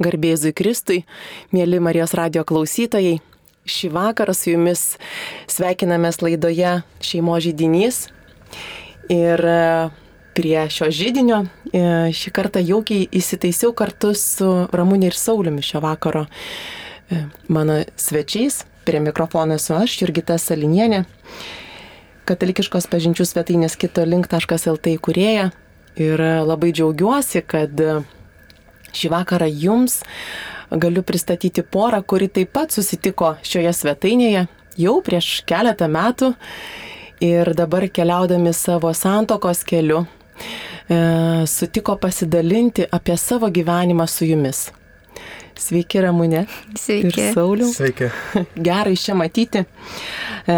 Garbėzui Kristui, mėly Marijos radio klausytojai. Šį vakarą su jumis sveikinamės laidoje Šeimo žydinys. Ir e, prie šio žydinio e, šį kartą jaukiai įsitaisiau kartu su Ramūnė ir Sauliumi šio vakaro e, mano svečiais. Prie mikrofono esu aš, Jurgita Salinienė, katalikiškos pažinčių svetainės kito link.lt įkūrėja. Ir labai džiaugiuosi, kad šį vakarą jums galiu pristatyti porą, kuri taip pat susitiko šioje svetainėje jau prieš keletą metų ir dabar keliaudami savo santokos keliu e, sutiko pasidalinti apie savo gyvenimą su jumis. Sveiki, Ramūne. Sveiki. Ir Sauliu. Sveiki. Gerai čia matyti. E,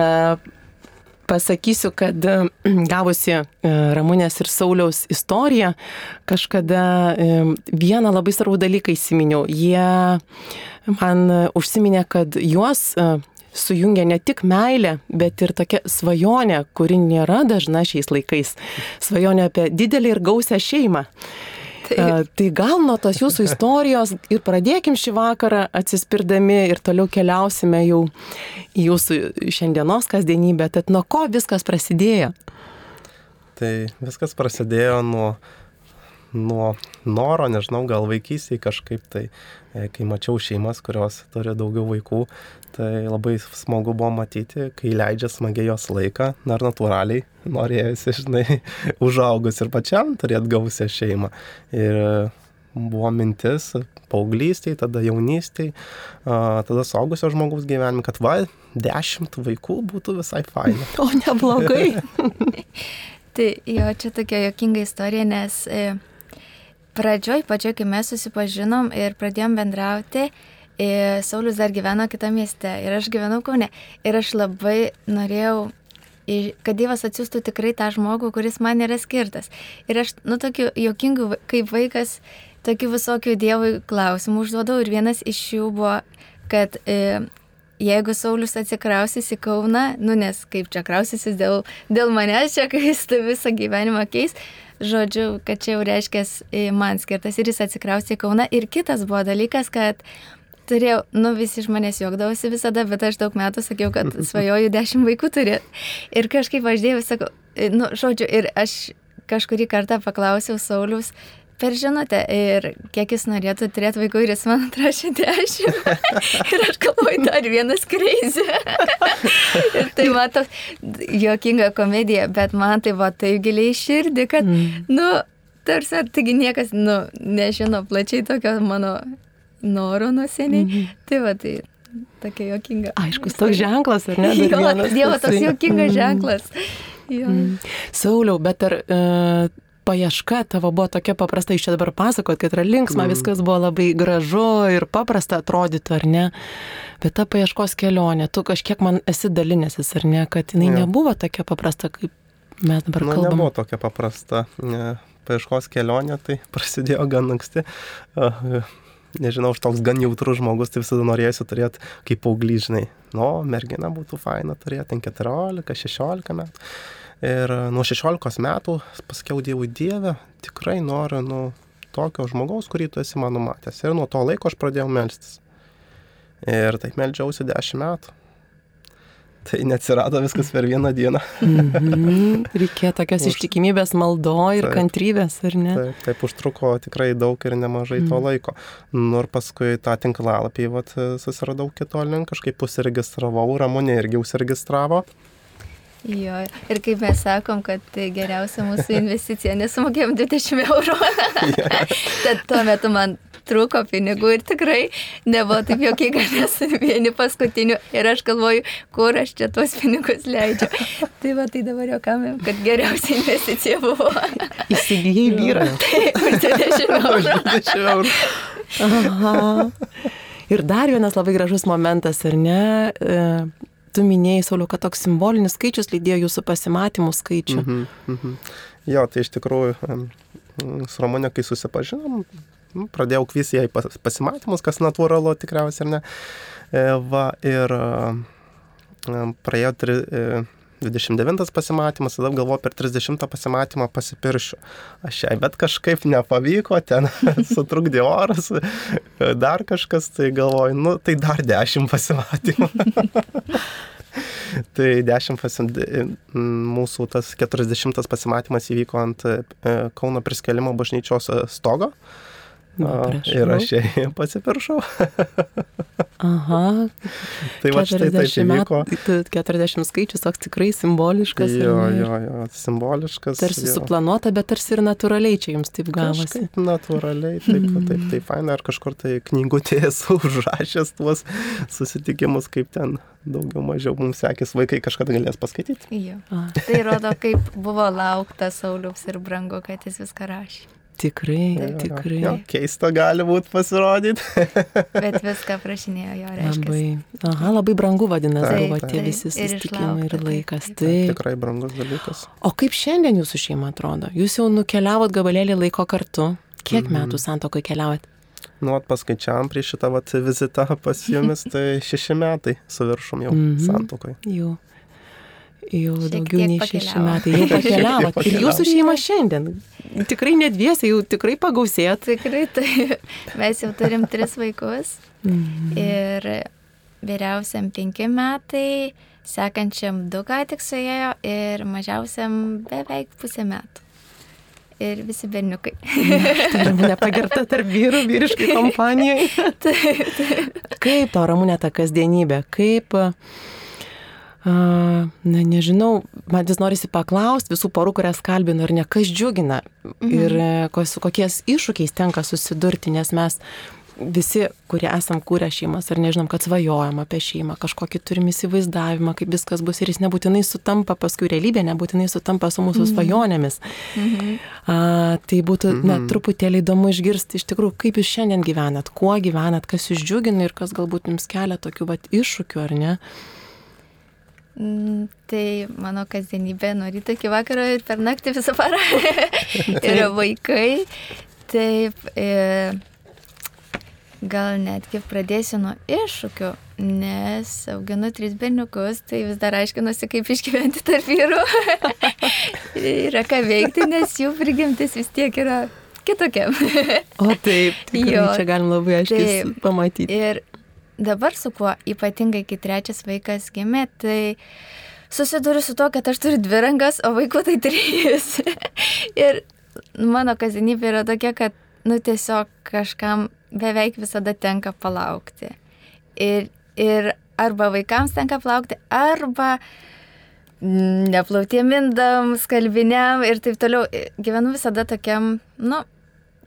pasakysiu, kad gavusi e, Ramūnės ir Sauliaus istoriją, kažkada vieną labai svarbų dalyką įsiminiau. Jie man užsiminė, kad juos e, sujungia ne tik meilė, bet ir tokia svajonė, kuri nėra dažna šiais laikais. Svajonė apie didelį ir gausią šeimą. Tai gal nuo tos jūsų istorijos ir pradėkim šį vakarą atsispirdami ir toliau keliausime jau į jūsų šiandienos kasdienybę. Tad nuo ko viskas prasidėjo? Tai viskas prasidėjo nuo, nuo noro, nežinau, gal vaikystėje kažkaip tai, e, kai mačiau šeimas, kurios turi daugiau vaikų, tai labai smagu buvo matyti, kai leidžia smagiai jos laiką, ar natūraliai norėjusi, žinai, užaugus ir pačiam turėti gausią šeimą. Ir buvo mintis paauglystėje, tada jaunystėje, tada saugusio žmogaus gyvenime, kad va, dešimt vaikų būtų visai faina. O neblogai. tai jo, čia tokia jokinga istorija, nes e, pradžioj, pačioj, kai mes susipažinom ir pradėjom bendrauti, Ir Saulis dar gyveno kitame mieste ir aš gyvenau Kaune. Ir aš labai norėjau, kad Dievas atsiųstų tikrai tą žmogų, kuris man yra skirtas. Ir aš, nu, tokiu jokingu, kaip vaikas, tokių visokių Dievui klausimų užduodau. Ir vienas iš jų buvo, kad e, jeigu Saulis atsikrausys į Kauną, nu nes kaip čia krausysis dėl, dėl manęs, čia kai jis tai visą gyvenimą keis, žodžiu, kad čia jau reiškia e, man skirtas ir jis atsikrausė į Kauną. Ir kitas buvo dalykas, kad turėjau, nu visi iš manęs juokdavosi visada, bet aš daug metų sakiau, kad svajoju dešimt vaikų turėti. Ir kažkaip aš dėjau, sakau, e, nu, žodžiu, ir aš kažkurį kartą paklausiau Saulius per žinutę ir kiek jis norėtų turėti vaikų ir jis man atrašė dešimt. ir aš galvoju, dar vienas kreizė. ir tai matau, jokinga komedija, bet man tai va taip giliai širdį, kad, mm. nu, tarsi, taigi niekas, nu, nežino plačiai tokio mano noro nuo seniai. Mhm. Tai va, tai tokia jokinga. Aiškus toks ženklas, ar ne? Jo, Dievo toks jokingas mhm. ženklas. Jo. Mm. Sauliau, bet ar uh, paieška tavo buvo tokia paprasta, iš čia dabar pasakot, kad yra linksma, mm. viskas buvo labai gražu ir paprasta atrodytų, ar ne? Bet ta paieškos kelionė, tu kažkiek man esi dalinęsis, ar ne, kad jinai ja. nebuvo tokia paprasta, kaip mes dabar Na, kalbame. Nebuvo tokia paprasta. Ne, paieškos kelionė tai prasidėjo gan anksti. Nežinau, aš toks gan jautrus žmogus, tai visada norėsiu turėti kaip paauglys, žinai, nu, mergina būtų faina turėti 14-16 metų. Ir nuo 16 metų pasakiau Dievui Dievę, tikrai noriu, nu, tokio žmogaus, kurį tu esi mano matęs. Ir nuo to laiko aš pradėjau melstis. Ir taip meldžiausi 10 metų. Tai neatsirado viskas per vieną dieną. mm -hmm. Reikėjo tokios Už... ištikimybės maldo ir taip, kantrybės, ar ne? Taip, taip, užtruko tikrai daug ir nemažai mm. to laiko. Nu ir paskui tą tinklalapį vat, susiradau kitolink, kažkaip užsiregistravau, Ramonė irgi užsiregistravo. Jo, ir kaip mes sakom, kad geriausia mūsų investicija, nesumokėjom 20 eurų. Tad tuo metu man trūko pinigų ir tikrai nebuvo taip jokinga, nes vieni paskutinių ir aš galvoju, kur aš čia tuos pinigus leidžiu. Tai va, tai dabar juokame, kad geriausia investicija buvo. Įsigijai vyrą. Taip, už 20 eurų. Aha. Ir dar vienas labai gražus momentas, ar ne? E, tu minėjai, Sauliau, kad toks simbolinis skaičius lydėjo jūsų pasimatymų skaičių. Mm -hmm, mm -hmm. Jo, tai iš tikrųjų, su Ramonė, kai susipažinom, nu, pradėjau kviesti ją į pasimatymus, kas natūralu tikriausiai, ar ne. E, va, ir e, praėjo tri, 29 pasimatymas, tada galvoju per 30 pasimatymą pasipiršiu. Aš jai, bet kažkaip nepavyko, ten sutrukdė oras, dar kažkas, tai galvoju, nu tai dar 10 pasimatymų. tai 10 pasim... mūsų tas 40 pasimatymas įvyko ant e, Kauno priskelimo bažnyčios e, stogo. Nu, A, prašau. ir aš jai pasipiršau. Aha. tai va štai taip 40 įvyko. metų, 40 skaičius toks tikrai simboliškas. Jo, ne? jo, jo, simboliškas. Tarsi jo. suplanuota, bet tarsi ir natūraliai čia jums taip gavosi. Kažkaip natūraliai, taip, taip, taip faina, ar kažkur tai knygutėje esu užrašęs tuos susitikimus, kaip ten daugiau mažiau mums sekės, vaikai kažkada galės paskaityti. Jo. Tai rodo, kaip buvo laukta Sauliaus ir brangu, kad jis viską rašė. Tikrai, Jo, jo, tikrai. Jo, keista gali būti pasirodyti. Bet viską prašinėjo jo, reiškia. Labai, aha, labai brangu vadinasi, Taip, buvo taip. tie visi Ir susitikimai ir taip, laikas. taip. Taip. Tikrai brangus dalykas. O kaip šiandien jūsų šeima atrodo? Jūs jau nukeliavot gabalėlį laiko kartu. Kiek Mhm. metų santokai keliaujat? Nu, at paskaičiavam prieš šitą vat, vizitą pas jumis, tai šeši metai su viršum jau Mhm. santokai. Jau. Jau Šiek daugiau nei šeši metai. Jau pakeliavot. Ir jūsų šeima šiandien. Tikrai nedviesi, jau tikrai pagausėjot. Tikrai tai. Mes jau turim tris vaikus. Mhm. Ir vyriausiam penki metai, sekančiam du ką tik suėjo ir mažiausiam beveik pusę metų. Ir visi berniukai. Tai Ramūnė pagirta tarp vyrų, vyriškai kompanijai. Kaip to Ramūnė ta kasdienybė? Kaip, a, na nežinau, man vis norisi paklausti visų porų, kurias kalbinu, ar ne, kas džiugina ir e, su kokiais iššūkiais tenka susidurti, nes mes visi, kurie esam kūrę šeimas, ar nežinom, kad svajojam apie šeimą, kažkokį turim įsivaizdavimą, kaip viskas bus ir jis nebūtinai sutampa, paskui realybė nebūtinai sutampa su mūsų svajonėmis. A, tai būtų na, Mhm. truputėlį įdomu išgirsti iš tikrųjų, kaip jūs šiandien gyvenat, kuo gyvenat, kas jūs džiugina ir kas galbūt jums kelia tokių vat, iššūkių, ar ne? Mm, Tai mano kasdienybė nuo ryto iki vakaro ir per naktį visą parą. yra vaikai. Taip, e, gal netgi pradėsiu nuo iššūkių, nes auginu tris berniukus, tai vis dar aiškinuosi, kaip išgyventi tarp vyrų. yra ką veikti, nes jų prigimtis vis tiek yra kitokia. O taip, tikrai Jo, čia galim labai aiškiai pamatyti. Ir dabar su kuo, ypatingai kai trečias vaikas gimė, tai susiduriu su to, kad aš turiu dvi rankas, o vaikų tai trys. ir mano kasdienybė yra tokia, kad, nu, tiesiog kažkam beveik visada tenka palaukti. Ir, ir arba vaikams tenka palaukti, arba neplautiem indam, skalbiniam ir taip toliau. Gyvenu visada tokiam, nu,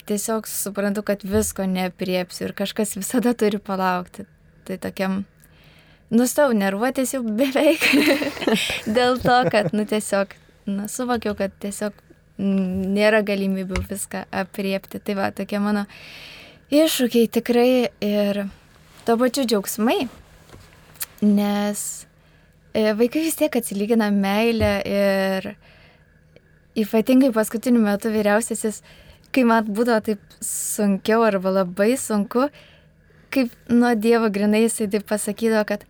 tiesiog suprantu, kad visko nepriepsiu ir kažkas visada turi palaukti. Tai tokiam, nustau nervuotis jau beveik dėl to, kad, nu, tiesiog, nu, suvokiau, kad tiesiog nėra galimybių viską apriepti. Tai va, tokie mano iššūkiai tikrai ir to pačiu džiaugsmai, nes e, vaikai vis tiek atsilygina meilę ir ypatingai paskutiniu metu vyriausiasis, kai man būdavo taip sunkiau arba labai sunku, kaip nuo Dievo grinai jisai taip pasakydavo, kad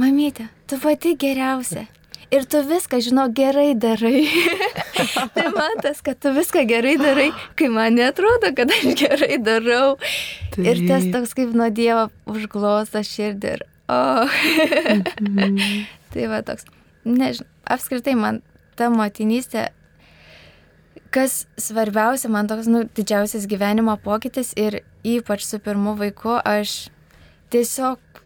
mamytė, tu pati geriausia. Ir tu viską, žinau, gerai darai. tai man tas, kad tu viską gerai darai, kai man netrodo, kad aš gerai darau. Tai... Ir tas toks kaip nuo Dievo užglosta širdį ir, o. Mhm. tai va toks, nežinau, apskritai man ta motinystė, kas svarbiausia, man toks, nu, didžiausias gyvenimo pokytis ir ypač su pirmu vaiku aš tiesiog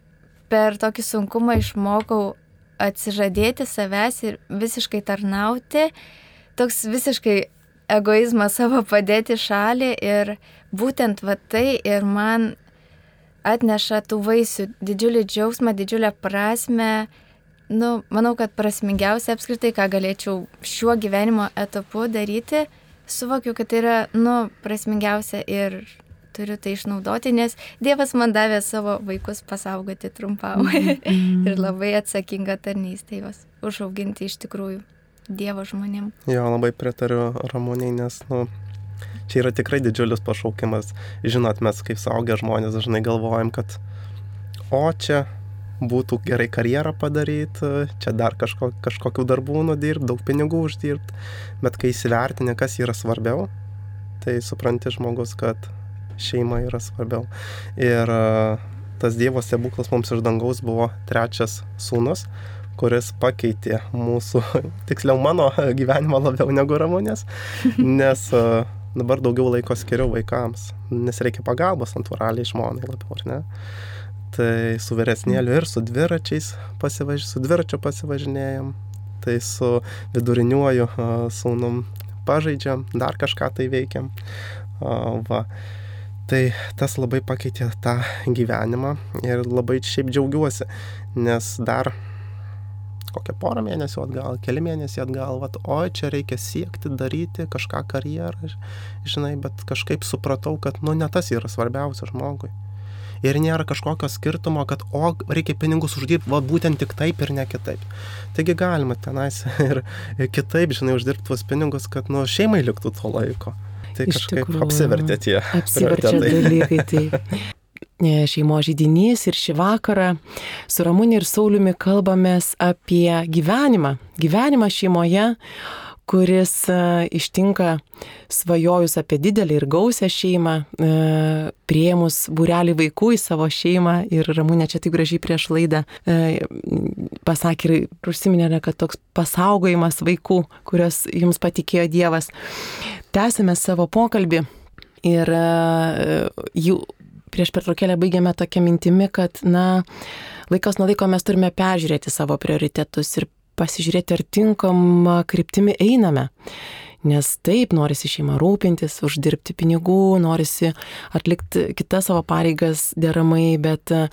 per tokį sunkumą išmokau atsižadėti savęs ir visiškai tarnauti, toks visiškai egoizmas savo padėti šalį ir būtent va tai ir man atneša tų vaisių didžiulį džiaugsmą, didžiulę prasme. Nu, manau, kad prasmingiausia apskritai, ką galėčiau šiuo gyvenimo etapu daryti, suvokiu, kad tai yra, nu, prasmingiausia ir turiu tai išnaudoti, nes Dievas man davė savo vaikus pasaugoti trumpam. ir labai atsakinga tarnystė juos užauginti iš tikrųjų Dievo žmonėm. Jo, labai pritariu Ramoniai, nes, nu, čia yra tikrai didžiulis pašaukimas. Žinot, mes kaip saugę žmonės dažnai galvojam, kad o čia būtų gerai karjerą padaryti, čia dar kažko, kažkokių darbų nudirbti, daug pinigų uždirbti, bet kai įsivertini, kas yra svarbiau, tai supranti žmogus, kad šeima yra svarbiau. Ir tas Dievo stebuklas mums iš dangaus buvo trečias sūnus, kuris pakeitė mūsų, tiksliau mano gyvenimą labiau negu Ramonės, nes dabar daugiau laiko skiriu vaikams, nes reikia pagalbos antvaraliai žmonai labiau, ar ne? Tai su vyresnėliu ir su dviračiais pasivaž... su dviračiu pasivažinėjom, tai su viduriniuoju sūnum pažaidžiam, dar kažką tai veikiam. Va. Tai tas labai pakeitė tą gyvenimą ir labai šiaip džiaugiuosi, nes dar kokią porą mėnesių atgal, keli mėnesiai atgal, vat, oi, čia reikia siekti, daryti kažką karjerą, žinai, bet kažkaip supratau, kad, nu, ne tas yra svarbiausia žmogui. Ir nėra kažkokio skirtumo, kad, o, reikia pinigus uždirbti, va, būtent tik taip ir ne kitaip. Taigi galima tenais ir kitaip, žinai, uždirbti tuos pinigus, kad, nu, šeimai liktų to laiko. Tai Iš kažkaip tikrųjų, apsivertė tie. Apsiverčia dalykai, tai. šeimo žydinys ir šį vakarą su Ramūnė ir Sauliumi kalbamės apie gyvenimą. Gyvenimą šeimoje, kuris e, ištinka svajojus apie didelį ir gausią šeimą, e, prieimus būrelį vaikų į savo šeimą ir Ramūnė čia taip gražiai prieš laidą e, pasakė ir užsiminė, kad toks pasaugojimas vaikų, kurios jums patikėjo Dievas. Tęsime savo pokalbį ir jų prieš pertraukėlę baigėme tokią mintimi, kad, na, laikas nuo laiko mes turime peržiūrėti savo prioritetus ir pasižiūrėti, ar tinkamą kryptimį einame. Nes taip, norisi šeimą rūpintis, uždirbti pinigų, norisi atlikti kitas savo pareigas deramai, bet uh,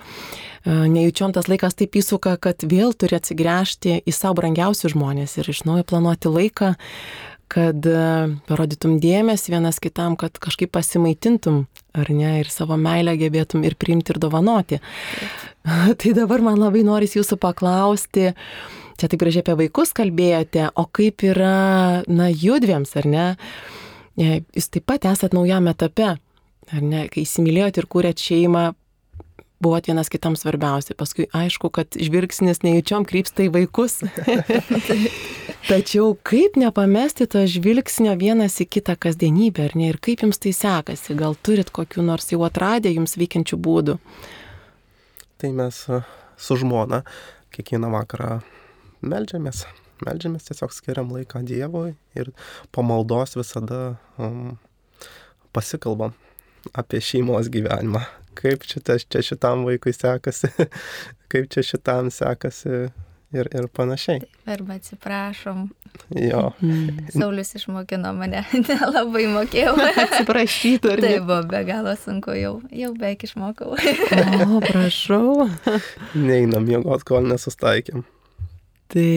nejučiom tas laikas taip įsuka, kad vėl turi atsigręžti į savo brangiausius žmonės ir iš naujo planuoti laiką, kad e, parodytum dėmesį vienas kitam, kad kažkaip pasimaitintum, ar ne, ir savo meilę gebėtum ir priimti ir dovanoti. tai dabar man labai norisi jūsų paklausti, čia taip gražiai apie vaikus kalbėjote, o kaip yra, na, judviems, ar ne? E, jūs taip pat esat naujame etape, ar ne, kai įsimylėjot ir kūrėt šeimą, buvot vienas kitam svarbiausi. Paskui aišku, kad žvilgsnis nejučiom krypsta į vaikus. Tačiau kaip nepamesti to žvilgsnio vienas į kitą kasdienybę, ar ne? Ir kaip jums tai sekasi? Gal turit kokiu nors jau atradę jums veikiančių būdų? Tai mes su žmona kiekvieną vakarą melžiamės. Melžiamės tiesiog skiriam laiką Dievui ir pamaldos visada um, pasikalbam apie šeimos gyvenimą, kaip čia, čia šitam vaikui sekasi, kaip čia šitam sekasi ir, ir panašiai. Taip, arba atsiprašom. Jo. Mm. Saulis išmokino mane, nelabai mokėjau. Atsiprašytų, ar ne? Tai buvo be galo sunku, jau, jau beveik išmokau. o, prašau. Neina mėgot, kol nesustaikėm. Tai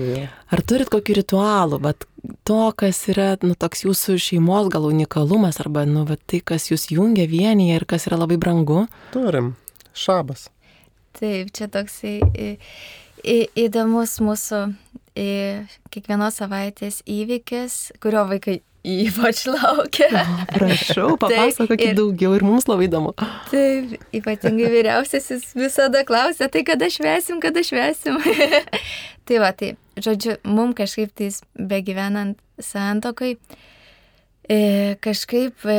ja. ar turit kokių ritualų, bet to, kas yra, nu, toks jūsų šeimos gal unikalumas, arba, nu, bet tai, kas jūs jungia vienyje ir kas yra labai brangu? Turim. Šabas. Taip, čia toks į, į, įdomus mūsų kiekvienos savaitės įvykis, kurio vaikai Ypač laukia. Prašau, papasakokit daugiau ir mums labai įdomu. Taip, ypatingai vyriausiasis visada klausia, tai kada švesim, kada švesim. tai va, tai, žodžiu, mums kažkaip tais begyvenant santokai, e, kažkaip e,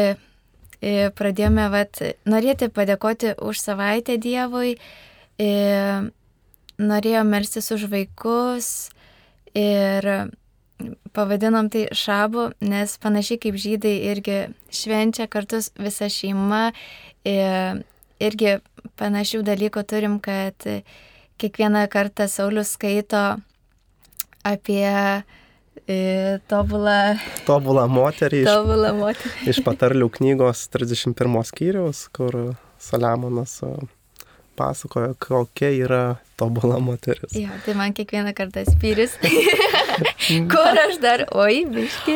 e, pradėjome, vat, norėti padėkoti už savaitę Dievui, e, norėjome melstis už vaikus ir pavadinom tai šabu, nes panašiai kaip žydai irgi švenčia kartu visa šeima, irgi panašių dalykų turim, kad kiekvieną kartą Saulis skaito apie tobulą. Tobulą moterį. Tobulą moterį. Iš, iš patarlių knygos 31 skyriaus, kur Saliamonas pasakoja, kokia yra tobula moteris. Jo, tai man kiekvieną kartą spyris, kur aš dar, oi, biški,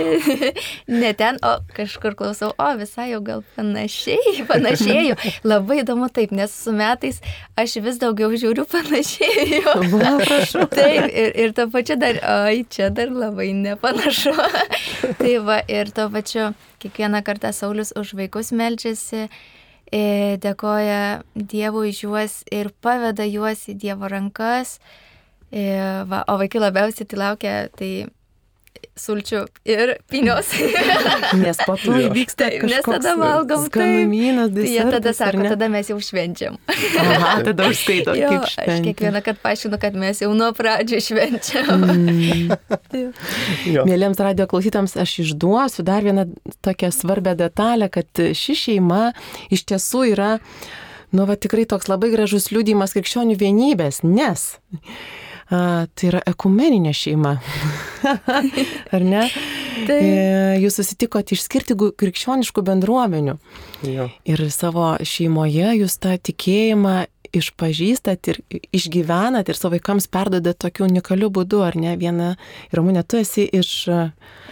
ne ten, o kažkur klausau, o visai jau gal panašiai, panašėjau. Labai įdomu taip, nes su metais aš vis daugiau žiūriu panašėjau. taip, ir, ir to pačiu dar, oi, čia dar labai nepanašu. tai va, ir to pačiu kiekvieną kartą Saulis už vaikus melčiasi dėkoja Dievui už juos ir paveda juos į Dievo rankas. E, va, o vaikai labiausiai tai laukia, tai sulčių ir pinios. Nes po to įvyksta Taip, nes kažkoks tada valgom, skanumynas, Tai jie tada sako, ne? tada mes jau švenčiam. Aha, tada užskaito, Jo, kaip aš kiekvieną kartą paaiškinu, kad mes jau nuo pradžių švenčiam. Mm. Mėlyms radio klausytams aš išduosiu dar vieną tokią svarbę detalę, kad ši šeima iš tiesų yra, nu, va tikrai toks labai gražus liūdimas krikščionių vienybės, nes a, tai yra ekumeninė šeima. Ar ne? Taip. E, Jūs susitikote iš skirtingų krikščioniškų bendruomenių Jo. ir savo šeimoje jūs tą tikėjimą išpažįstat ir išgyvenat ir savo vaikams perdodat tokiu unikaliu būdu, ar ne? Viena, Ramūnė, tu esi iš,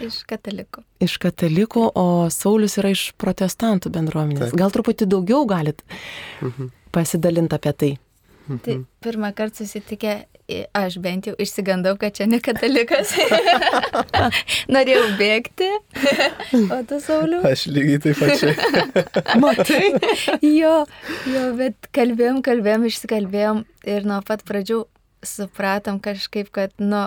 Iš katalikų. iš katalikų, o Saulis yra iš protestantų bendruomenės. Taip. Gal truputį daugiau galit Mhm. pasidalinti apie tai? Tai pirmą kartą susitikę, aš bent jau išsigandau, kad čia ne katalikas. Norėjau bėgti, o tu Sauliu. Aš lygiai taip pačiai. Matai? Jo, jo, bet kalbėjom, kalbėjom, išsikalbėjom ir nuo pat pradžių supratom kažkaip, kad, nu,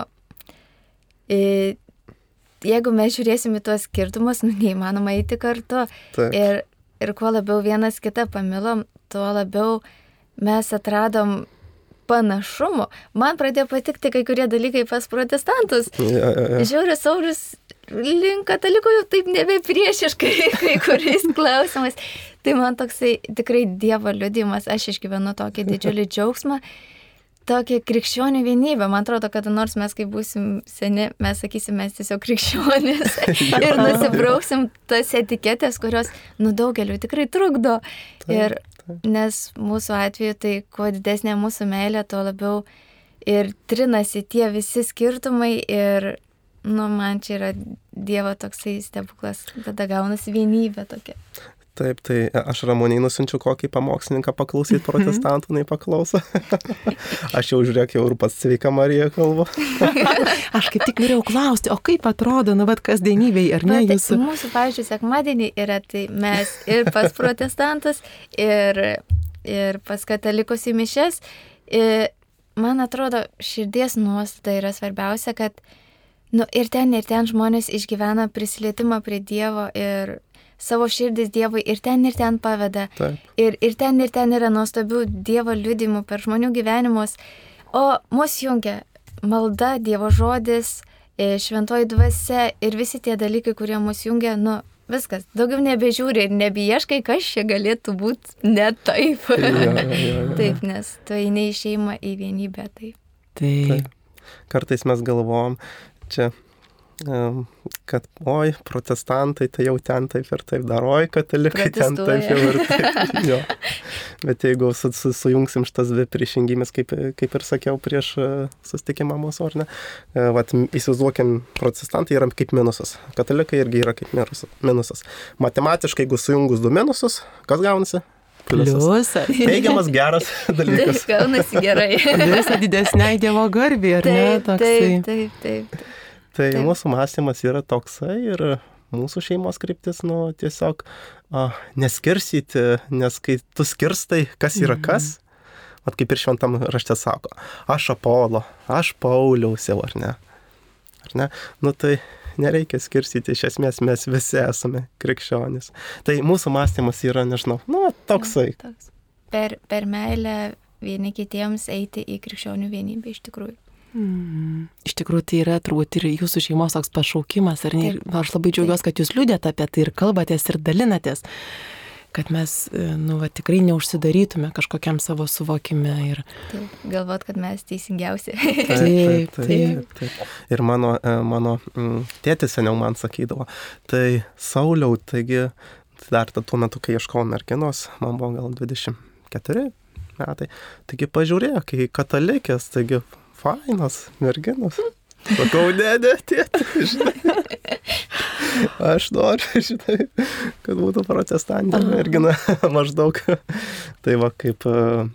jeigu mes žiūrėsim į tuos skirtumus, nu, neįmanoma eiti kartu. Taip. Ir, ir kuo labiau vienas kitą pamilom, tuo labiau mes atradom panašumų. Man pradėjo patikti kai kurie dalykai pas protestantus. Ja, ja, ja. Žiūriu, Saulis link katalikų jau taip nebe priešiškai kai kuriais klausimais. Tai man toksai tikrai Dievo liudimas, aš išgyvenu tokį didžiulį džiaugsmą, tokią krikščionių vienybę. Man atrodo, kad nors mes, kai būsim seni, mes sakysim, mes tiesiog krikščionys ir nusibrauksim tas etiketės, kurios, nu, daugeliu tikrai trukdo. Ir nes mūsų atveju, tai kuo didesnė mūsų meilė, tuo labiau ir trinasi tie visi skirtumai ir, nu, man čia yra Dievo toksai stebuklas, tada gaunasi vienybė tokia. Taip, tai aš Ramoniai nusinčiu kokį pamokslininką paklausyti protestantų, nei paklauso. aš jau žiūrėk, jau ir pats sveika Marija kalba. Aš kaip tik norėjau klausti, o kaip atrodo, nu, bet kasdienybėj, ar ne Bet jūsų? Mūsų, pavyzdžiui, sekmadienį yra tai mes ir pas protestantus, ir, ir pas katalikus į mišes. Ir man atrodo, širdies nuostata yra svarbiausia, kad nu, ir ten, ir ten žmonės išgyvena prisilietimą prie Dievo ir savo širdis Dievui ir ten, ir ten paveda. Taip. Ir, ir ten, ir ten yra nuostabių Dievo liudimų per žmonių gyvenimus. O mus jungia malda, Dievo žodis, e, šventoji dvasia ir visi tie dalykai, kurie mus jungia, nu, viskas. Daugiau nebežiūri ir nebeieškai, kas čia galėtų būti ne taip. Jo, jo, jo, jo. taip, nes tu eini į šeimą, į vienybę. Taip. Taip. Kartais mes galvojam, čia, kad, oi, protestantai, tai jau ten taip ir taip daro, oi, katalikai ten taip jau ir taip. Jo. Bet jeigu su, su, sujungsim šitas dvi priešingybės, kaip, kaip ir sakiau prieš e, susitikimą mūsų, ar ne, e, vat, įsivaizduokim, protestantai yra kaip minusas, katalikai irgi yra kaip minusas-. Matematiškai, jeigu sujungus du minusus, kas gaunasi? Pliusas. Teigiamas geras dalykas. Taip, gaunasi gerai. Visą didesnei Dievo garbį, ar ne? Taip, Toksai. taip, taip, taip. Tai Taip. mūsų mąstymas yra toksai ir mūsų šeimos kryptis, nu, tiesiog a, neskirsyti, nes kai tu skirstai, kas yra kas, mat kaip ir šventam rašte sako, aš Apolo, aš Pauliaus jau, ar ne? Ar ne? Nu tai nereikia skirstyti, iš esmės mes visi esame krikščionys. Tai mūsų mąstymas yra, nežinau, nu, toksai. Toks. Per, per meilę vieni kitiems eiti į krikščionių vienybę iš tikrųjų. Mm. Iš tikrųjų, tai yra turbūt ir jūsų šeimos toks pašaukimas, ar ne? Taip. Aš labai džiaugiuosi, kad jūs liūdėte apie tai ir kalbatės ir dalinatės, kad mes, e, nu, va, tikrai neužsidarytume kažkokiam savo suvokime. Ir... Taip, galvot, kad mes teisingiausi. Taip, Taip, taip, taip, taip. Ir mano, e, mano tėtis seniau man sakydavo, tai Sauliau, taigi dar tuo metu, kai ieškojau merginos, man buvo gal 24 metai, taigi pažiūrėk, kai katalikės, taigi fainos merginos. Sakau, ne, ne, tėti, žinai. Aš noriu, žinai, kad būtų protestantė mergina maždaug. Tai va, kaip, e,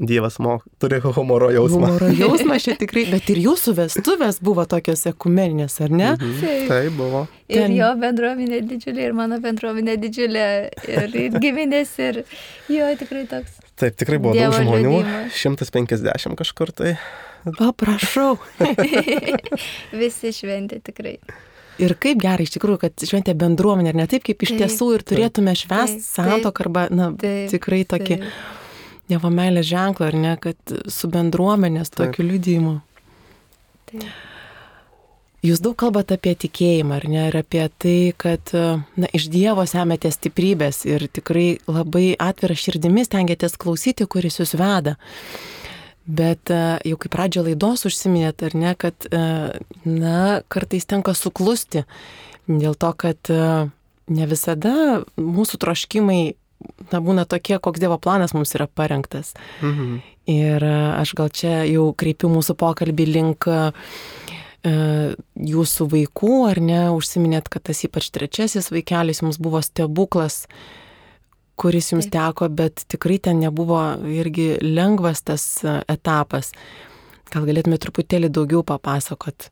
Dievas mo, turi humoro jausmą. Humoro jausmas čia tikrai, bet ir jūsų vestuvės buvo tokios ekumeninės, ar ne? Mhm. Taip. Tai buvo. Ir Ten- jo bendruomenė didžiulė, ir mano bendruomenė didžiulė, ir, ir giminės, ir jo tikrai toks. Taip, tikrai buvo Dievo daug žmonių. liudijimas. 150 kažkur tai. Paprašau. Visi šventė tikrai. Ir kaip gerai iš tikrųjų, kad šventė bendruomenė, ir ne taip, kaip iš Taip, tiesų ir turėtume švęsti santoką arba, na, Taip, tikrai tokį. Dievo meilės ženklą, ar ne, kad su bendruomenės tokiu liudijimu. Taip. Jūs daug kalbate apie tikėjimą, ar ne, ir apie tai, kad na, iš Dievo semėte stiprybės ir tikrai labai atvira širdimis tengiatės klausyti, kuris jūs veda. Bet e, jau kaip pradžio laidos užsiminėt, ar ne, kad, e, na, kartais tenka suklusti dėl to, kad e, ne visada mūsų troškimai, na, būna tokie, koks Dievo planas mums yra parengtas. Mhm. Ir aš gal čia jau kreipiu mūsų pokalbį link e, jūsų vaikų, ar ne, užsiminėt, kad tas ypač trečiasis vaikelis jums buvo stebuklas, kuris jums Taip. teko, bet tikrai ten nebuvo irgi lengvas tas e, etapas. Gal galėtume truputėlį daugiau papasakot,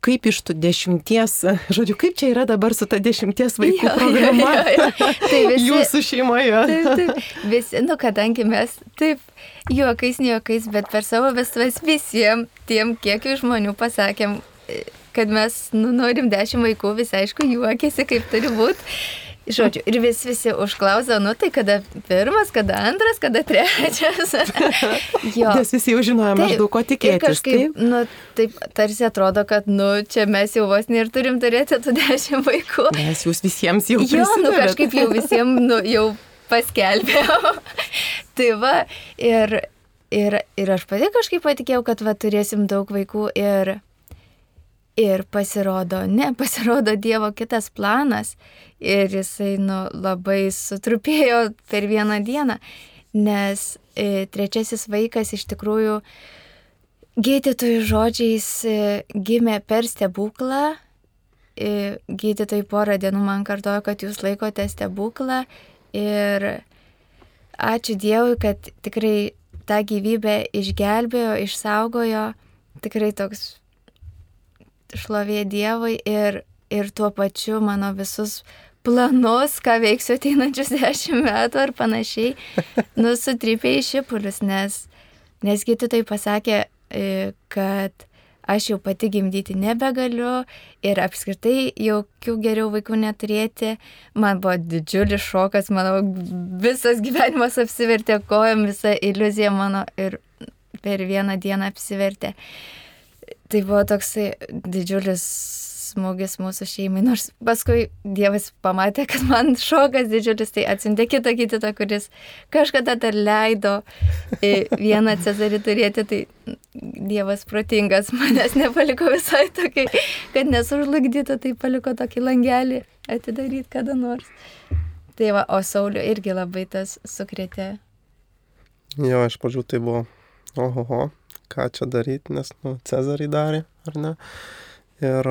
kaip iš tų dešimties, žodžiu, kaip čia yra dabar su ta dešimties vaikų Jo, jo, programa jo, jo. Tai visi- jūsų šeimoje. Taip, taip. Visi, nu, kadangi mes taip juokais, ne juokais, bet per savo vestuvės visiems tiem kiekiu žmonių pasakėm, e, kad mes nu, norim dešimt vaikų, visi aišku juokėsi, kaip turi būti. Žodžiu, ir vis visi užklausė, nu tai kada pirmas, kada antras, kada trečias. jo. Nes visi jau žinojo Taip, maždaug, ko tikėtis. kažkaip, Taip? nu, taip, tarsi atrodo, kad, nu, čia mes jau vos ir turim turėti tų dešimt vaikų. Nes jūs visiems jau Jo, nu kažkaip jau visiems nu, jau paskelbėjau. tai va, ir, ir, ir aš pati kažkaip patikėjau, kad va, turėsim daug vaikų ir, ir pasirodo, ne, pasirodo Dievo kitas planas. Ir jisai nu, labai sutrupėjo per vieną dieną, nes e, trečiasis vaikas iš tikrųjų gydytojų žodžiais e, gimė per stebuklą. I- gydytojai porą dienų man kartojo, kad jūs laikote stebuklą. Ir ačiū Dievui, kad tikrai tą gyvybę išgelbėjo, išsaugojo, tikrai toks šlovė Dievui ir, ir tuo pačiu mano visus planus, ką veiksiu ateinančius dešimt metų ar panašiai, nusutrypė į šipulius, nes, nes gydytojai pasakė, e, kad aš jau pati gimdyti nebegaliu ir apskritai jokių geriau vaikų neturėti. Man buvo didžiulis šokas, mano visas gyvenimas apsivertė kojom, visa iliuzija mano ir per vieną dieną apsivertė. Tai buvo toksai didžiulis smūgis mūsų šeimai, nors paskui Dievas pamatė, kad man šokas didžiulis, tai atsintė kitą gydytoją, kuris kažkada dar leido e, vieną cezarį turėti, tai Dievas protingas manęs nepaliko visai tokiai, kad nesužlugdytų, tai paliko tokį langelį atidaryti kada nors. Tai va, o Sauliu irgi labai tas sukrėtė. Jo, iš pradžių tai buvo, ohoho, ką čia daryti, nes, nu, Cezarį darė, ar ne? Ir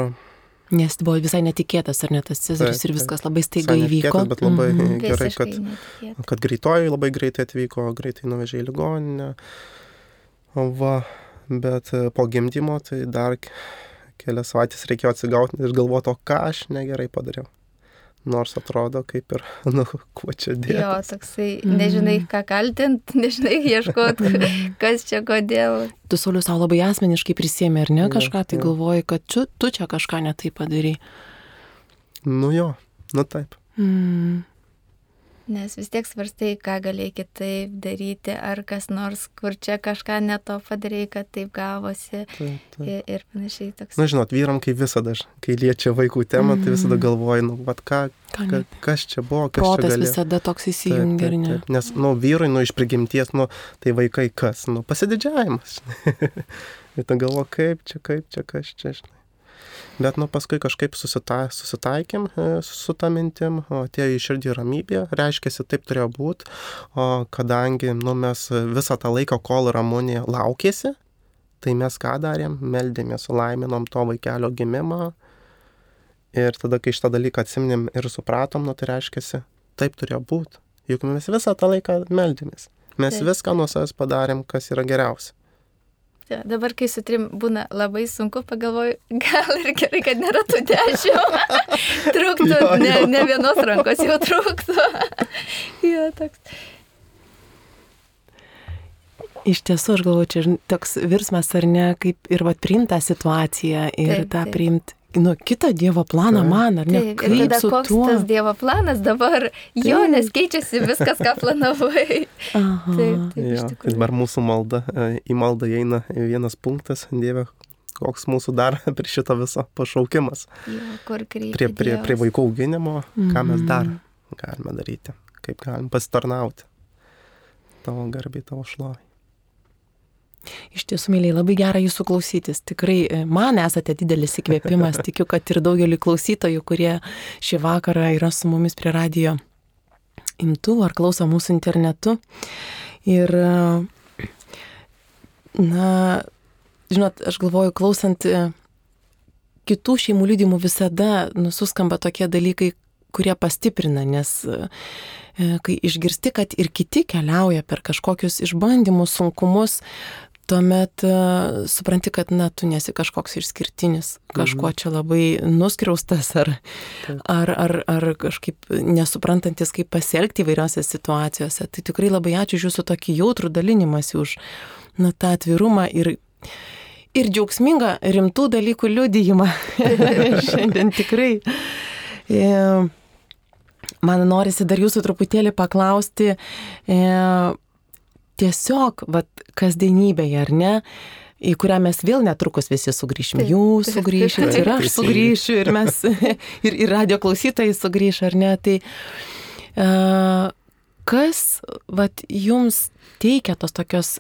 Nes buvo visai netikėtas, ar ne tas Cezaris Taip, ir viskas labai staiga įvyko. netikėtas, bet labai Mhm. gerai, Visiškai kad, netikėta. kad greitoji labai greitai atvyko, greitai nuvežė į ligoninę. Va, bet e, po gimdymo tai dar kelias savaitės reikėjo atsigauti ir galvoti, o ką aš negerai padariau. Nors atrodo kaip ir, nu, kuo čia Jo, dėti. toksai, Mhm. nežinai, ką kaltint, nežinai, ieškot, kas čia kodėl. Tu Saulius savo labai asmeniškai prisėmė, ar ne Jo, kažką, tai jo. galvoji, kad tu, tu čia kažką netai padarai. Nu jo, nu taip. Mm. Nes vis tiek svarstai, ką galėjai kitaip daryti, ar kas nors, kur čia kažką neto padarai, kad taip gavosi taip, taip. ir, ir panašiai toks. Na, žinot, vyram kaip visada, kai liečia vaikų temą, tai visada Mhm. galvoju, nu, vat ką, Ką ka, kas čia buvo, kas čia Protas galėjo. visada toks įsijungia, ar ne? taip. Nes, nu, vyrai, nu, iš prigimties, nu, tai vaikai kas, nu, pasididžiavimas. ir tu galvo, kaip čia, kaip čia, kas čia, žinai. Bet, nu, paskui kažkaip susita, susitaikėm e, su tą mintim, atėjo į širdį ramybė, reiškia, taip turėjo būti, o kadangi, nu, mes visą tą laiką, kol Ramonė laukėsi, tai mes ką darėm, meldėmės, laiminom to vaikelio gimimą. Ir tada, kai šitą dalyką atsimnim ir supratom, nu, tai reiškia, taip turėjo būti. Juk mes visą tą laiką meldėmės. Mes Taip. viską nuo savęs padarėm, kas yra geriausia. Ja, dabar, kai su trim būna labai sunku, pagalvoju, gal ir gerai, kad nėra tų dešimt. truktų, Jo, jo. ne, ne vienos rankos jau truktų. jo, toks. Iš tiesų, aš galvoju, čia toks virsmas ar ne, kaip ir vat priimti tą situaciją ir Taip, tą taip. priimti, nu, kitą Dievo planą Taip. man, ar ne? Taip, ir tada koks tuo? tas Dievo planas dabar, jo, Taip. nes keičiasi viskas, ką planavai. Aha. Taip, taip, Jo, tai dabar mūsų malda, e, į maldą įeina vienas punktas, Dieve, koks mūsų dar prie šito viso pašaukimas. Jo, kur kreipti. Prie, prie, prie vaikų auginimo, ką mes Mhm. dar galime daryti, kaip galim pasitarnauti. Tavo garbiai, tavo šlovai. Iš tiesų, myliai, labai gera jūsų klausytis. Tikrai e, man esate didelis įkvėpimas. Tikiu, kad ir daugeliu klausytojų, kurie šį vakarą yra su mumis prie radio imtuvų ar klauso mūsų internetu. Ir, e, na, žinot, aš galvoju, klausant e, kitų šeimų lydimų visada nususkamba tokie dalykai, kurie pastiprina, nes kai išgirsti, kad ir kiti keliauja per kažkokius išbandymus, sunkumus, tuomet uh, supranti, kad, na, tu nesi kažkoks išskirtinis, kažkuo čia labai nuskriaustas ar, ar, ar, ar kažkaip nesuprantantis, kaip pasielgti įvairiose situacijose. Tai tikrai labai ačiū už jūsų tokį jautrų dalinimąsi, už, na, tą atvirumą ir, ir džiaugsmingą rimtų dalykų liudijimą. Šiandien tikrai. E, Man norisi dar jūsų truputėlį paklausti, e, tiesiog, vat, kasdienybėje, ar ne, į kurią mes vėl netrukus visi sugrįšim. Taip, Jūs taip, sugrįšit taip. ir aš sugrįšiu ir mes, ir, ir radio klausytojai sugrįš, ar ne. Tai uh, kas, vat, jums teikia tos tokios,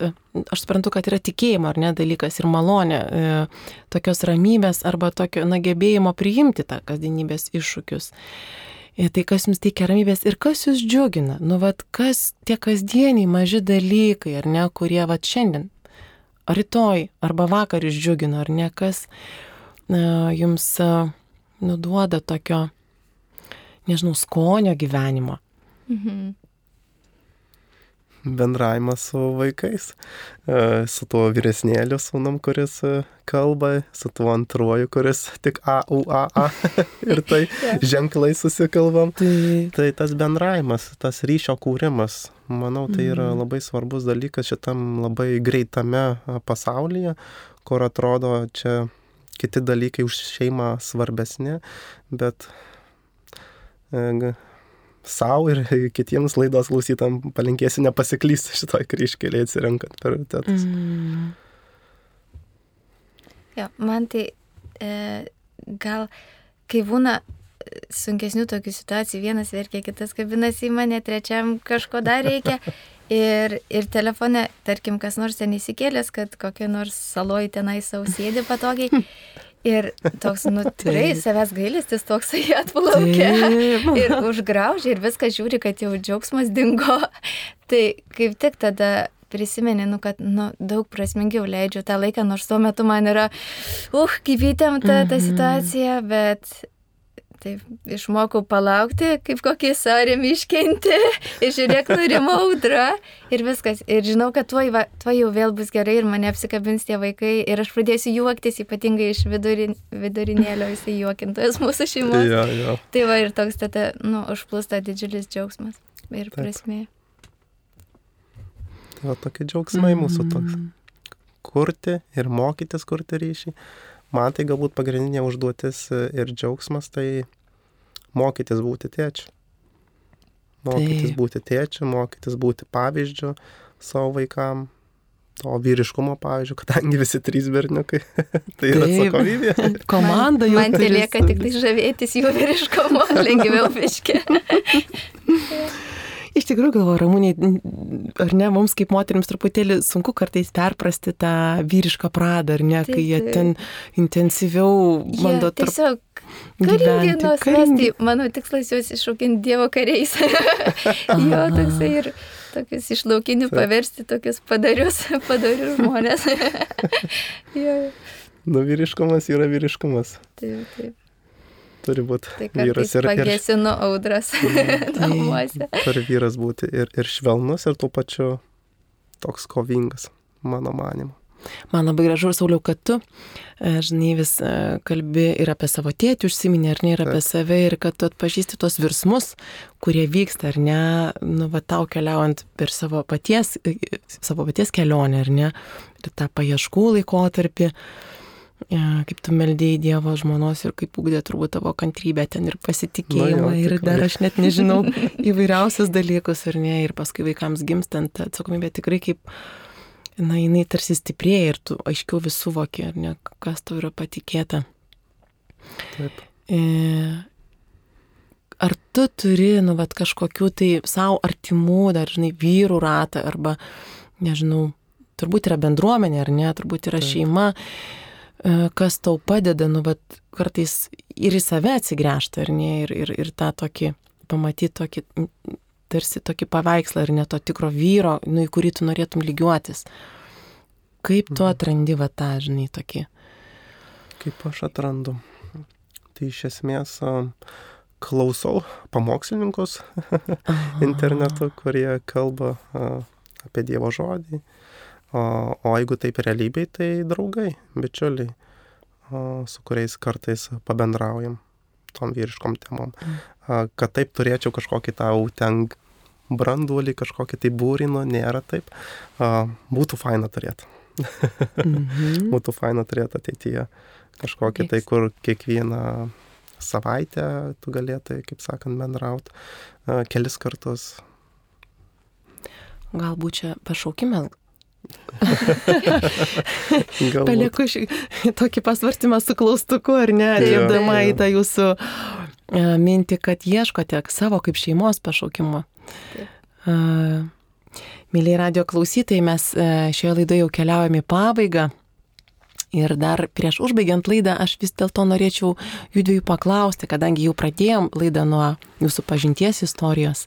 aš suprantu, kad yra tikėjimo ar ne dalykas ir malonė, e, tokios ramybės arba tokio, na, gebėjimo priimti tą kasdienybės iššūkius. Ir tai, kas jums teikia ramybės ir kas jūs džiugina. Nu, vad, kas tie kasdieniai maži dalykai, ar ne, kurie, vad, šiandien, ar rytoj, arba vakar jūs džiugina, ar ne, kas na, jums a, nuduoda tokio, nežinau, skonio gyvenimo. Mhm. Bendravimas su vaikais, e, su tuo vyresnėliu sūnum, kuris e, kalba, su tuo antruoju, kuris tik A, U, A, A ir tai ženklai susikalbam. Tai tas bendravimas, tas ryšio kūrimas, manau, tai yra Mhm. labai svarbus dalykas šitam labai greitame a, pasaulyje, kur atrodo čia kiti dalykai už šeimą svarbesni, bet e, savo ir kitiems laidos klausytam palinkėsiu nepasiklysti šitoj kryškelėje atsirenkant prioritetus. mm, Jo, man tai e, gal, kai būna e, sunkesnių tokių situacijų, vienas verkia, kitas kabinasi į mane, trečiam kažko dar reikia. Ir, ir telefone, tarkim, kas nors ten įsikėlęs, kad kokia nors saloj tenai sausėdi patogiai. Ir toks, nu, tikrai savęs gailestis toksai atplaukia. Taip. Ir užgraužia ir viską žiūri, kad jau džiaugsmas dingo. Tai kaip tik tada prisimeni, nu, kad nu, daug prasmingiau leidžiu tą laiką, nors tuo metu man yra, uh, kaip įtempta ta Mhm. situacija, bet taip išmokau palaukti, kaip kokį sarį miškinti, ir žiūrėk, nurimo audra ir viskas. Ir žinau, kad tuo, tuo jau vėl bus gerai ir mane apsikabins tie vaikai ir aš pradėsiu juoktis, ypatingai iš vidurin, vidurinėlio jisai juokintojas mūsų šeimos. Jo, jo. Tai va ir toks tada, nu, užplūsta didžiulis džiaugsmas ir Taip. prasmė. Tai va tokie džiaugsmai mūsų toks. mm, Kurti ir mokytis kurti ryšį. Man tai galbūt pagrindinė užduotis ir džiaugsmas tai mokytis būti tėčiu. Mokytis Taip. būti tėčiu, mokytis būti pavyzdžiu savo vaikam. To vyriškumo pavyzdžių, kadangi visi trys berniukai, tai yra atsakomybė. Komanda jau. Man tai turi lieka tik tai žavėtis jų vyriškumu, lengviau biški. Iš tikrųjų galvoju, ramūniai, ar ne, mums kaip moteriams truputėlį sunku kartais perprasti tą vyrišką pradą, ar ne, Taip, kai jie ten intensyviau bando Jie tiesiog karingi gyventi. nuos Karingi. vesti. Mano tikslas juos iššaukinti Dievo kariais. jo, toksai ir tokius iš laukinių paversti tokius padarius, padarius žmonės. jo, Nu, vyriškumas yra vyriškumas. taip, taip. Turi būti Tai vyras ir, pagesinu audras namuose. turi vyras būti ir, ir švelnus, ir tuo pačiu toks kovingas, mano manimu. Man labai gražu, Sauliau, kad tu, e, žinai, vis e, kalbi ir apie savo tėtį užsiminė, ar ne, ir apie Taip. save, ir kad tu atpažįsti tos virsmus, kurie vyksta, ar ne, nu, va, tau keliaujant per savo paties, e, savo paties kelionę, ar ne, ir tą paieškų laikotarpį, kaip tu meldėjai Dievo žmonos ir kaip ūkdė turbūt tavo kantrybę ten ir pasitikėjimą, Na, jo, ir dar aš net nežinau įvairiausius dalykus, ar ne, ir paskui vaikams gimstant atsakomybė tikrai kaip na, jinai tarsi stiprėja ir tu aiškiau vis suvoki, ar ne, kas tau yra patikėta. Taip. E, ar tu turi, nu, vat, kažkokių tai savo artimų, dar, žinai, vyrų ratą, arba, nežinau, turbūt yra bendruomenė, ar ne, turbūt yra Taip. šeima, e, kas tau padeda, nu, vat, kartais ir į save atsigręžti, ar ne, ir, ir, ir tą tokį, pamatyti tokį tarsi tokį paveikslą ir ne to tikro vyro, nu, į kurį tu norėtum lygiuotis. Kaip tu mhm. atrandi va tą, žinai, tokį? Kaip aš atrandu. Tai iš esmės klausau pamokslininkus internetu, kurie kalba apie Dievo žodį. O, o jeigu taip realybėj, tai draugai, bičiuliai, su kuriais kartais pabendraujam tom vyriškom temom. Mm. Kad taip turėčiau kažkokį tą ten branduolį, kažkokį tai būrino, nėra taip. Būtų faina turėti. mhm. Būtų faina turėti ateityje kažkokį tai, kur kiekvieną savaitę tu galėtai, kaip sakant, bendrauti kelis kartus. Galbūt čia pašaukimas Palieku šį tokį pasvarstymą su klaustuku, ar ne, atliepdama į tą jūsų e, mintį, kad ieškote savo kaip šeimos pašaukimo. Mėlyje radio klausytojai, mes e, šioje laidoje jau keliaujame į pabaigą. Ir dar prieš užbaigiant laidą aš vis dėlto norėčiau jų dviejų paklausti, kadangi jau pradėjom laidą nuo jūsų pažinties istorijos.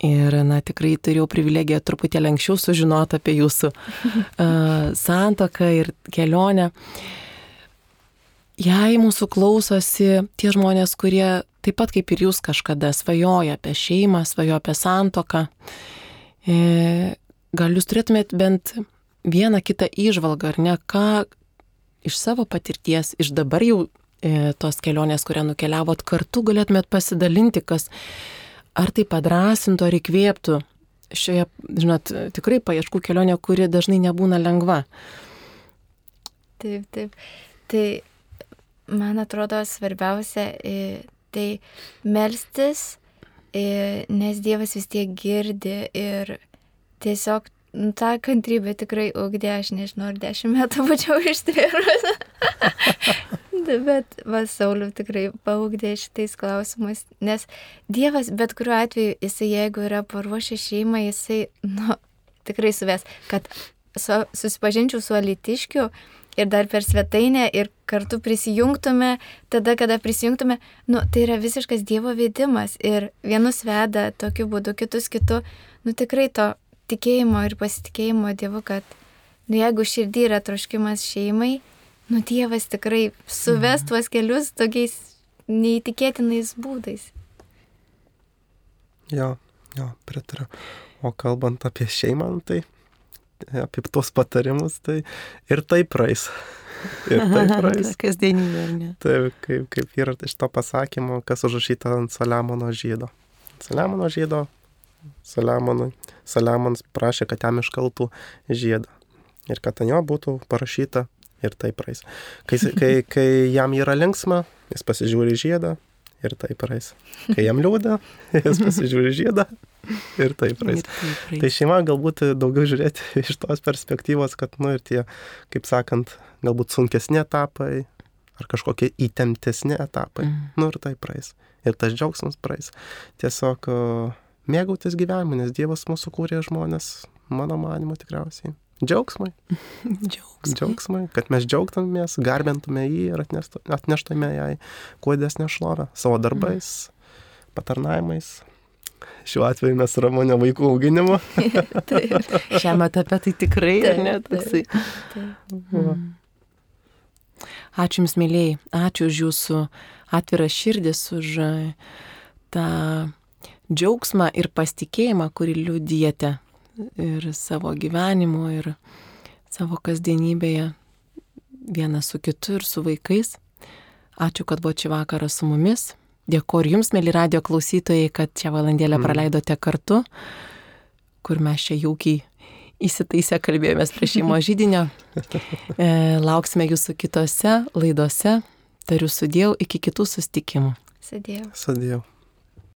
Ir, na, tikrai turėjau privilegiją truputėlį anksčiau sužinoti apie jūsų uh, santoką ir kelionę. Jei mūsų klausosi tie žmonės, kurie taip pat kaip ir jūs kažkada svajoja apie šeimą, svajoja apie santoką, e, gal jūs turėtumėt bent vieną kitą išvalgą, ar ne, ką iš savo patirties, iš dabar jau e, tos kelionės, kurią nukeliavot kartu, galėtumėt pasidalinti, kas ar tai padrasintų, ar įkvėptų šioje, žinot, tikrai paieškų kelionė, kuri dažnai nebūna lengva. Taip, taip. Tai man atrodo svarbiausia e, tai melstis, e, nes Dievas vis tiek girdi ir tiesiog nu, tą kantrybę tikrai ugdė, aš nežinau, ar dešimt metų būčiau ištvėrus. bet va Sauliu tikrai paugdė šitais klausimais, nes Dievas bet kuriuo atveju, jisai jeigu yra paruošęs šeimą, jisai, nu, tikrai suves, kad su, susipažinčiau su alitiškiu ir dar per svetainę ir kartu prisijungtume, tada, kada prisijungtume, nu, tai yra visiškas Dievo vedimas ir vienus veda tokiu būdu, kitus kitu, nu tikrai to tikėjimo ir pasitikėjimo Dievu, kad, nu, jeigu širdį yra troškimas šeimai, nu Dievas tikrai suves mhm. tuos kelius tokiais neįtikėtinais būdais. Jo, jo, pritariu. O kalbant apie šeimą, nu tai apie tuos patarimus, tai ir tai praeis. Ir tai praeis. Kasdienybė, ne? Taip, kaip, kaip yra iš to pasakymo, kas užrašyta ant Saliamono žydo. Saliamono žydo, Saliamonui, Saliamonas prašė, kad jam iškaltų žiedą. Ir kad ant jo būtų parašyta ir tai praeis. Kai, kai, kai jam yra linksma, jis pasižiūri žiedą ir tai praeis. Kai jam liūda, jis pasižiūri žiedą ir tai praeis. Tai, tai šeima galbūt daugiau žiūrėti iš tos perspektyvos, kad, nu ir tie, kaip sakant, galbūt sunkesni etapai ar kažkokie įtemptesni etapai. Mm. Nu ir tai praeis. Ir tas džiaugsmas praeis. Tiesiog mėgautis gyvenimu, nes Dievas mūsų kūrė žmonės, mano manimo tikriausiai Džiaugsmai. Džiaugsmai. Džiaugsmai, kad mes džiaugtumės, garbintume jį ir atneštume jai kuo didesnę šlovę savo darbais, mm. patarnavimais. Šiuo atveju mes ramonė vaikų auginimu. Šiame etape tai tikrai, taip, ne, toksai. Mm. Ačiū Jums, mėlyjei, ačiū už Jūsų atvirą širdis, už tą džiaugsmą ir pasitikėjimą, kurį liūdijate ir savo gyvenimu, ir savo kasdienybėje vienas su kitu ir su vaikais. Ačiū, kad buvo šį vakarą su mumis. Dėkuoju Jums, mėly radio klausytojai, kad šią valandėlę mm. praleidote kartu, kur mes čia jaukiai įsitaisę kalbėjomės prie šeimo žydinio. E, lauksime Jūsų kitose laidose. Tariu sudėjau iki kitų sustikimų. Sėdėjau. Sudėjau.